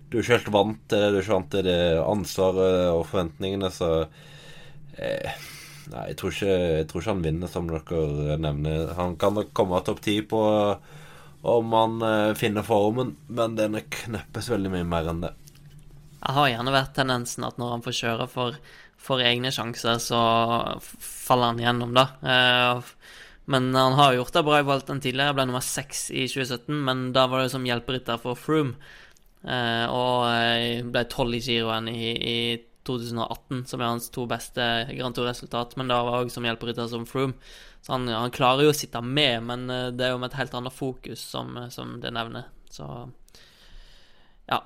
du er ikke helt vant til det, du er ikke vant til det ansvaret og forventningene, så eh, Nei, jeg tror, ikke, jeg tror, ikke, han vinner, som dere nevner. Han kan nok komme topp ti på om han eh, finner formen, men det er kneppes veldig mye mer enn det. Jeg har gjerne vært tendensen at når han får kjøre for, for egne sjanser, så faller han gjennom, da. Eh, men han har gjort det bra i Walton tidligere. Ble nummer seks i 2017, men da var det som hjelperytter for Froome. Uh, og ble tolv i giroen i, i, 2018, som er hans to beste Grand Tour-resultat. Men da var òg som hjelperytter som Froome. Så han, han, klarer jo å sitte med, men uh, det er jo med et helt annet fokus, som, som det nevner. Så ja.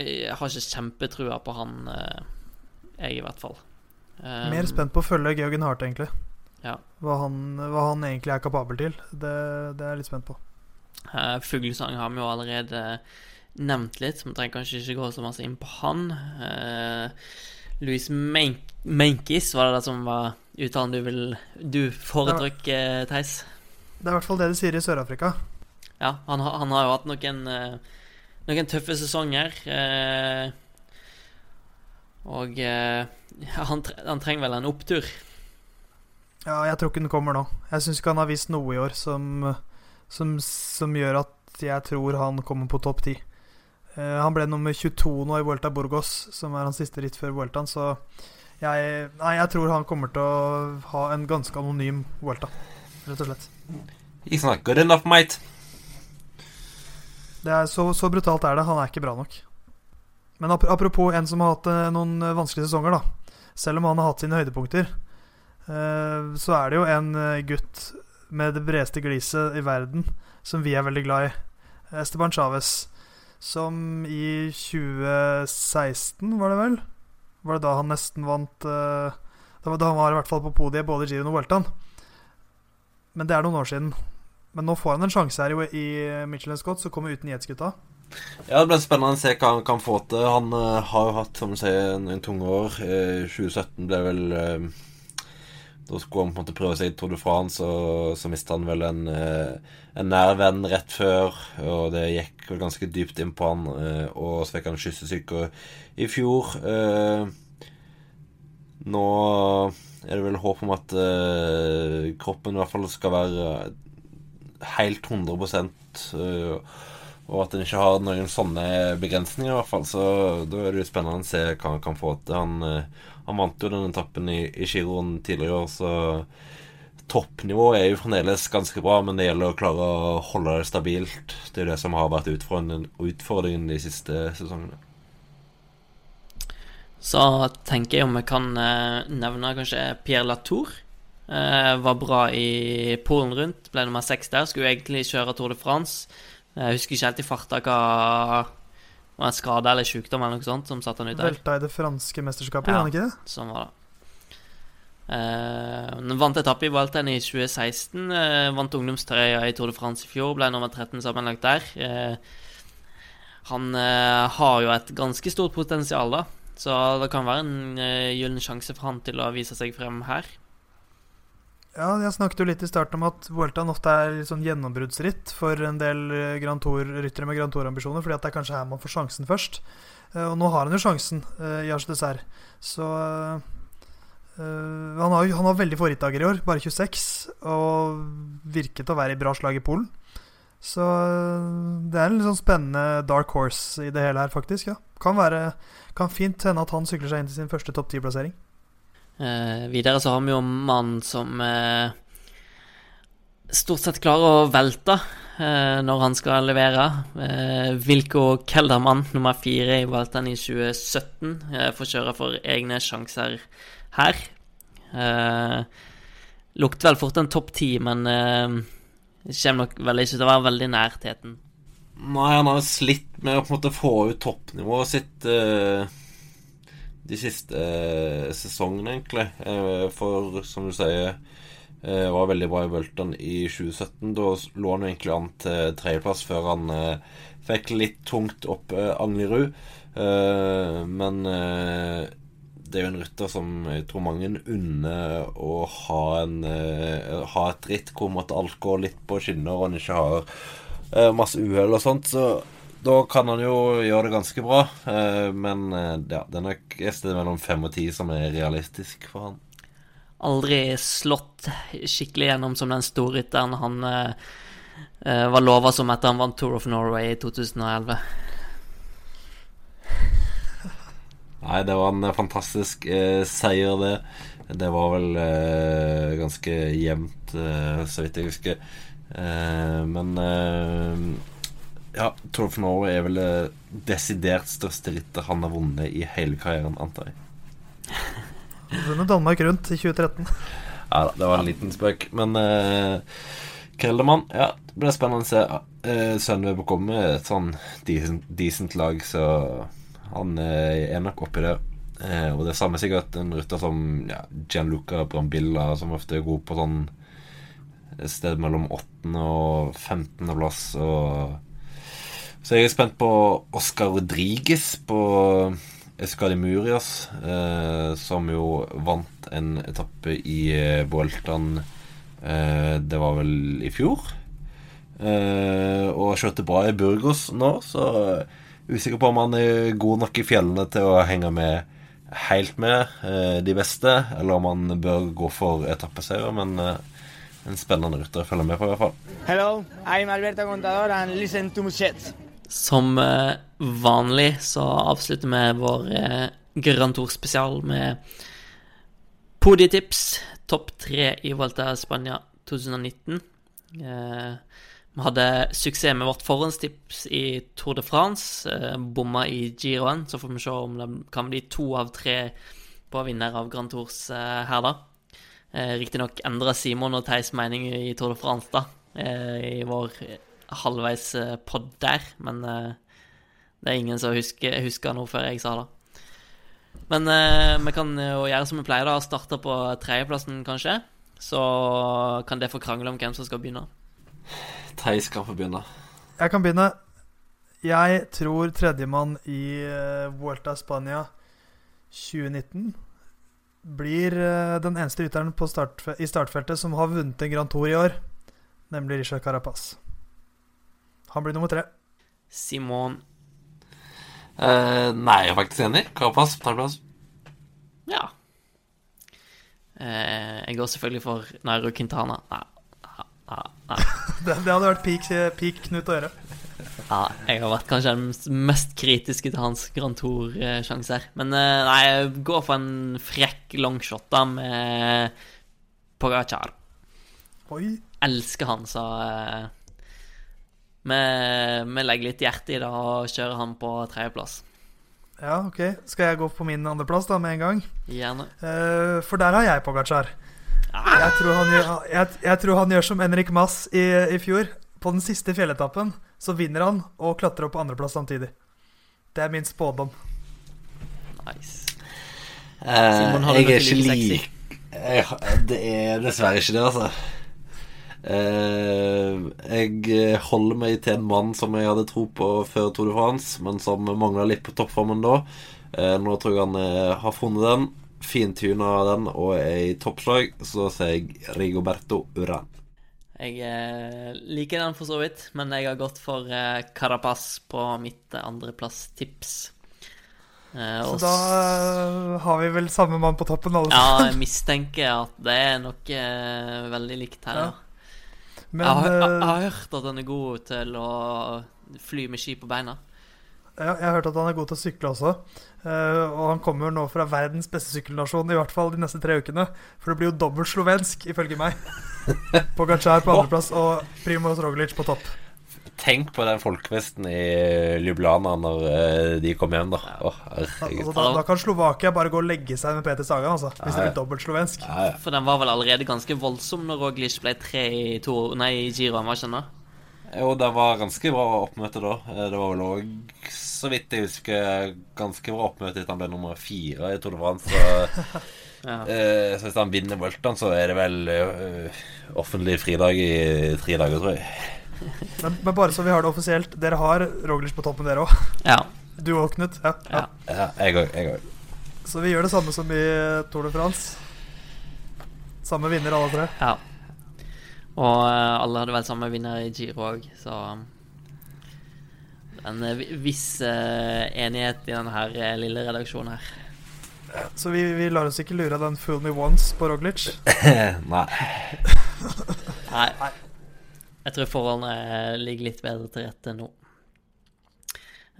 Jeg har ikke kjempetrua på han, uh, jeg i hvert fall. Um, Mer spent på å følge Georgen Hart, egentlig. Ja. Hva, han, hva, han, egentlig er kapabel til. Det, det er jeg litt spent på. Fuglesang har vi jo allerede nevnt litt, vi trenger kanskje ikke gå så masse inn på han. Uh, Louis Menkis, var det det som var uttalen du vil Du foretrekker, Theis? Det er i hvert fall det de sier i Sør-Afrika. Ja, han, han, har jo hatt noen, uh, noen tøffe sesonger. Uh, og ja, han, han, trenger vel en opptur. Ja, jeg tror ikke den kommer nå. Jeg syns ikke han har vist noe i år som, som, som gjør at jeg tror han kommer på topp ti. Eh, han ble nummer 22 nå i Vuelta Burgos, som er hans siste ritt før Vueltaen. Så jeg, nei, jeg tror han kommer til å ha en ganske anonym Vuelta, rett og slett. He's not good enough, mate. Det er så, så, brutalt er det. Han er ikke bra nok. Men apropos en som har hatt eh, noen vanskelige sesonger, da. Selv om han har hatt sine høydepunkter, eh, så er det jo en gutt med det bredeste gliset i verden som vi er veldig glad i. Esteban Chávez som i 2016, var det vel? Var det da han nesten vant uh, Da han var i hvert fall på podiet både Giroen og Vueltaen. Men det er noen år siden. Men nå får han en sjanse her i, Michelin Scott, som kommer uten Jetsgutta. Ja, det blir spennende å se hva han kan få til. Han uh, har jo hatt som du sier, en, en tung år. Uh, 2017 ble vel uh, da skulle han på en måte prøve seg i Tour de France, og så mista han vel en, eh, en nær venn rett før. Og det gikk vel ganske dypt inn på han, eh, og så fikk han kyssesyke i fjor. Eh, nå er det vel håp om at kroppen i hvert fall skal være helt 100% og at en ikke har noen sånne begrensninger, i hvert fall. Så da er det jo spennende å se hva han kan få til. Han han vant jo den etappen i, i giroen tidligere i år, så toppnivået er jo fremdeles ganske bra, men det gjelder å klare å holde det stabilt. Det er det som har vært utfordringen de siste sesongene. Så tenker jeg om vi kan eh, nevne kanskje Pierre Latour. Eh, var bra i Polen rundt, ble nummer seks der. Skulle egentlig kjøre Tour de France. Jeg husker ikke helt i farta hva var en skade eller sykdom eller noe sånt som satte han ut der. Velta i det franske mesterskapet, ja, ikke det? Sånn var det. Uh, vant etappe i Vueltaen i 2016. Uh, eh, vant ungdomstrøya i Tour de France i fjor. Ble nummer 13 sammenlagt der. Uh, han har jo et ganske stort potensial, da. Så det kan være en gyllen sjanse for han til å vise seg frem her. Ja, jeg snakket jo litt i starten om at Vueltaen ofte er litt sånn gjennombruddsritt for en del eh, Grand Tour-ryttere med Grand Tour-ambisjoner, fordi at det er kanskje her man får sjansen først. Eh, og nå har han jo sjansen uh, i Arche Dessert. Så uh, han, har, han har veldig få rittdager i år, bare 26, og virket å være i bra slag i Polen. Så det er en litt sånn spennende dark horse i det hele her, faktisk. ja Kan, være, kan fint hende at han sykler seg inn til sin første topp ti-plassering. Eh, videre så har vi jo mannen som eh, stort sett klarer å velte eh, når han skal levere. Eh, Vilko Keldermann, nummer fire i Vueltaen i 2017, eh, får kjøre for egne sjanser her. Eh, lukter vel fort en topp ti, men eh, kommer nok vel ikke til å være veldig nær teten. Nei, han har slitt med å på en måte få ut toppnivået sitt. Eh de siste eh, sesongene, egentlig. Eh, for som du sier, eh, var veldig bra i Bulton i 2017. Da lå han egentlig an til tredjeplass før han fikk litt tungt opp Anglerud. Men det er jo en rytter som jeg tror mange unner å ha, en, ha et ritt hvor alt går litt på skinner, og han ikke har masse uhell og sånt. Så da kan han jo gjøre det ganske bra. Eh, men eh, ja, det er nok et sted mellom fem og ti som er realistisk for han. Aldri slått skikkelig gjennom som den storrytteren han eh, eh, var lova som etter han vant Tour of Norway i 2011. Nei, det var en fantastisk eh, seier, det. Det var vel eh, ganske jevnt, så vidt jeg husker. Eh, men ja, Tour of Norway er vel det desidert største rittet han har vunnet i hele karrieren, antar jeg. Vunnet Danmark rundt i 2013. Ja da, det var en liten spøk. Men uh, Keldermann, ja, det blir spennende å se. Uh, Sønve kommer med et sånn decent, decent lag, så han uh, er nok oppi det. Uh, og det samme sikkert en rytter som ja, Gianluca Brambilla, som ofte er god på sånn et sted mellom 8. og 15. plass. Og så jeg er spent på Oscar Rodriguez på Escadi Murias, eh, som jo vant en etappe i eh, eh, Det var vel i fjor. Eh, og kjørte bra i Burgos nå, så usikker på om han er god nok i fjellene til å henge med helt med eh, de beste, eller om han bør gå for etappeseier. Men eh, en spennende rytter å følge med på, i hvert fall. Hello, I'm Alberto Contador and listen to Muschet. Som eh, vanlig så avslutter vi vår eh, Grand Tour-spesial med podietips. Topp tre i Volta Spania 2019. Eh, vi hadde suksess med vårt forhåndstips i Tour de France. Eh, bomma i Giroen, så får vi se om det kan bli to av tre på vinner av Grand Tours her, da. Riktignok endra Simon og Theis mening i Tour de France, da, i vår halvveis eh, pod der, men eh, det er ingen som husker, husker noe før jeg sa det. Men eh, vi kan jo gjøre som vi pleier, da, starte på tredjeplassen, kanskje. Så kan det få krangle om hvem som skal begynne. Theis skal få begynne. Jeg kan begynne. Jeg tror tredjemann i Vuelta Spania 2019 blir den eneste rytteren på startfe i startfeltet som har vunnet en Grand Tour i år, nemlig Richard Carapaz. Han blir nummer tre. Simon Uh, nei, jeg er faktisk enig. Carapaz tar plass. Ja. Uh, jeg går selvfølgelig for Nairo Quintana. Nei, nei, nei. Det, det hadde vært peak, peak Knut å gjøre. Ja, jeg har vært kanskje den mest kritiske til hans Grand Tour-sjanser. Men eh, nei, jeg går for en frekk longshot da med Pogacar. Oi. Elsker han, så eh, vi, vi legger litt hjerte i det og kjører han på tredjeplass. Ja, ok. Skal jeg gå på min andreplass da med en gang? Gjerne. Uh, for der har jeg Pogacar. Jeg tror han gjør, jeg, jeg tror han gjør som Henrik Mass i, i fjor. På den siste fjelletappen så vinner han og klatrer opp på andreplass samtidig. Det er min spådom. Nice. Eh, Simon, har jeg er ikke lik jeg, Det er dessverre ikke det, altså. Eh, jeg holder meg til en mann som jeg hadde tro på før Tour de France, men som mangla litt på toppformen da. Eh, nå tror jeg han eh, har funnet den, fintuna den og er i toppslag. Så sier jeg Rigoberto Uran. Jeg eh, liker den for så vidt, men jeg har gått for eh, Carapaz på mitt andreplass-tips. Eh, Så da har vi vel samme mann på toppen, alle Ja, jeg mistenker at det er noe eh, veldig likt her. Ja. Men jeg, har, jeg, eh, jeg har hørt at han er god til å fly med ski på beina. Ja, jeg har hørt at han er god til å sykle også. Eh, og han kommer nå fra verdens beste sykkelnasjon, i hvert fall de neste tre ukene. For det blir jo dobbelt slovensk, ifølge meg. Pogacar på andreplass og Primoz Roglic på topp. Tenk på den folkefesten i Ljubljana når eh, de kom hjem, da. Å. Altså, da, da kan Slovakia bare gå og legge seg med Peter Sagan, altså, hvis det blir dobbelt slovensk. For den var vel allerede ganske voldsom når Roglic ble tre i, to, nei, i Giroen, var ikke det? Jo, det var ganske bra oppmøte da. Eh, Det var vel òg, så vidt jeg husker, ganske bra oppmøte etter han ble nummer fire i Tour de France. Så, Ja. eh, så hvis han vinner Vueltaen, så er det vel offentlig fridag i tre dager, tror jeg. Men, men bare så vi har det offisielt, dere har Roglic på toppen, dere òg. ja. Du òg, Knut. Ja. Ja. Ja, jeg òg. Jeg òg. Så vi gjør det samme som i Tour de France. Samme vinner, alle tre. ja. Og eh, alle hadde vel samme vinner i Giro òg, så En eh, viss uh, enighet i denne her eh, lille redaksjonen her. Så vi, vi lar oss ikke lure av den 'fool me once' på Roglic. Nei. Nei. Jeg tror forholdene ligger litt bedre til rette nå.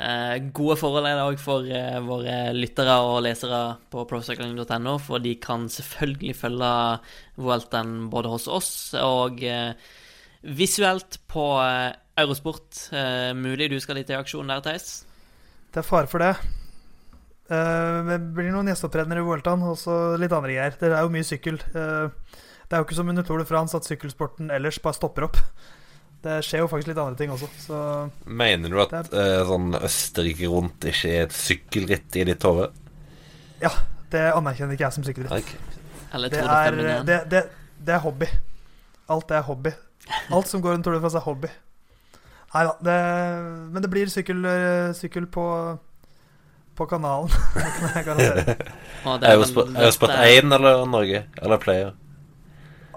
Eh, gode forhold er det òg for eh, våre lyttere og lesere på procycling.no, for de kan selvfølgelig følge Vuelten både hos oss og eh, visuelt på Eurosport. Mulig du skal litt i aksjon der, Theis? Det er fare for det. Det blir noen gjesteopptredener i Vueltaen, og litt andre greier. Det er jo mye sykkel. Eh, det er jo ikke som under Tour de France at sykkelsporten ellers bare stopper opp. Det skjer jo faktisk litt andre ting også, så Mener du at eh, sånn Østerrike rundt ikke er et sykkelritt i ditt hode? ja. Det anerkjenner ikke jeg som sykkelritt. Okay. Det er, det, det, det er hobby. Alt er hobby. Alt som går under Tour de France, er hobby. Nei da. Det, men det blir sykkel, eh, sykkel på, på kanalen. Kan jeg garantere. Er Eurosport vel 1 eller Norge? Eller Player?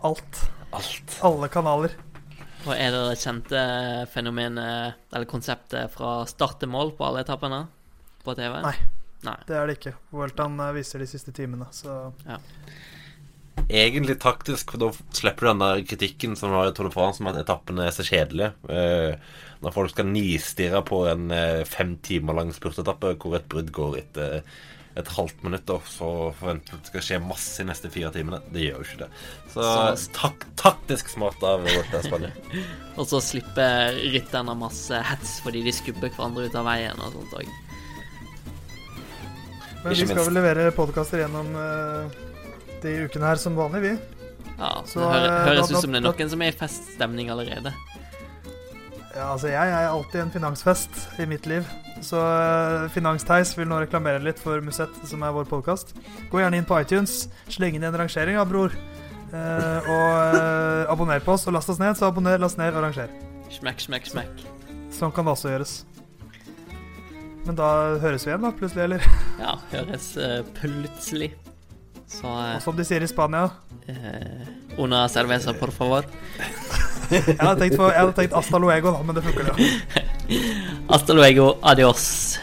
Alt. Alt. Alle kanaler. Og er det det kjente fenomenet, eller konseptet, fra start til mål på alle etappene på TV? Nei. Nei. Det er det ikke. Weltan eh, viser de siste timene, så Egentlig taktisk, for da slipper du den der kritikken som har i Tour de France om at etappene er så kjedelige. Eh, når folk skal nistirre på en eh, fem timer lang spurtetappe hvor et brudd går etter et halvt minutt, og så forventer du at det skal skje masse de neste fire timene. Det gjør jo ikke det. Så, Så- tak taktisk smart av Volta Spania. Og så slipper rytterne masse hets fordi de skubber hverandre ut av veien og sånt òg. Men Ikke vi skal minst. vel levere podkaster gjennom uh, de ukene her som vanlig, vi. Ja, Så, det eh, høres da- ut som det er da- noen som er i feststemning allerede. Ja, altså Jeg er alltid en finansfest i mitt liv. Så uh, Finansteis vil nå reklamere litt for Musett, som er vår podkast. Gå gjerne inn på iTunes, sleng inn en rangering, da, bror. Eh, og eh, abonner på oss, og last oss ned. Så abonner, last ned og ranger. Smekk, smekk, smekk. Sånn kan det også gjøres. Men da høres vi igjen, da, plutselig, eller? Ja, høres uh, plutselig. Så Og som de sier i Spania uh, Una cerveza, por favor. Jeg hadde tenkt, på, jeg hadde tenkt hasta luego, da, men det funker, det. Hasta luego, adios.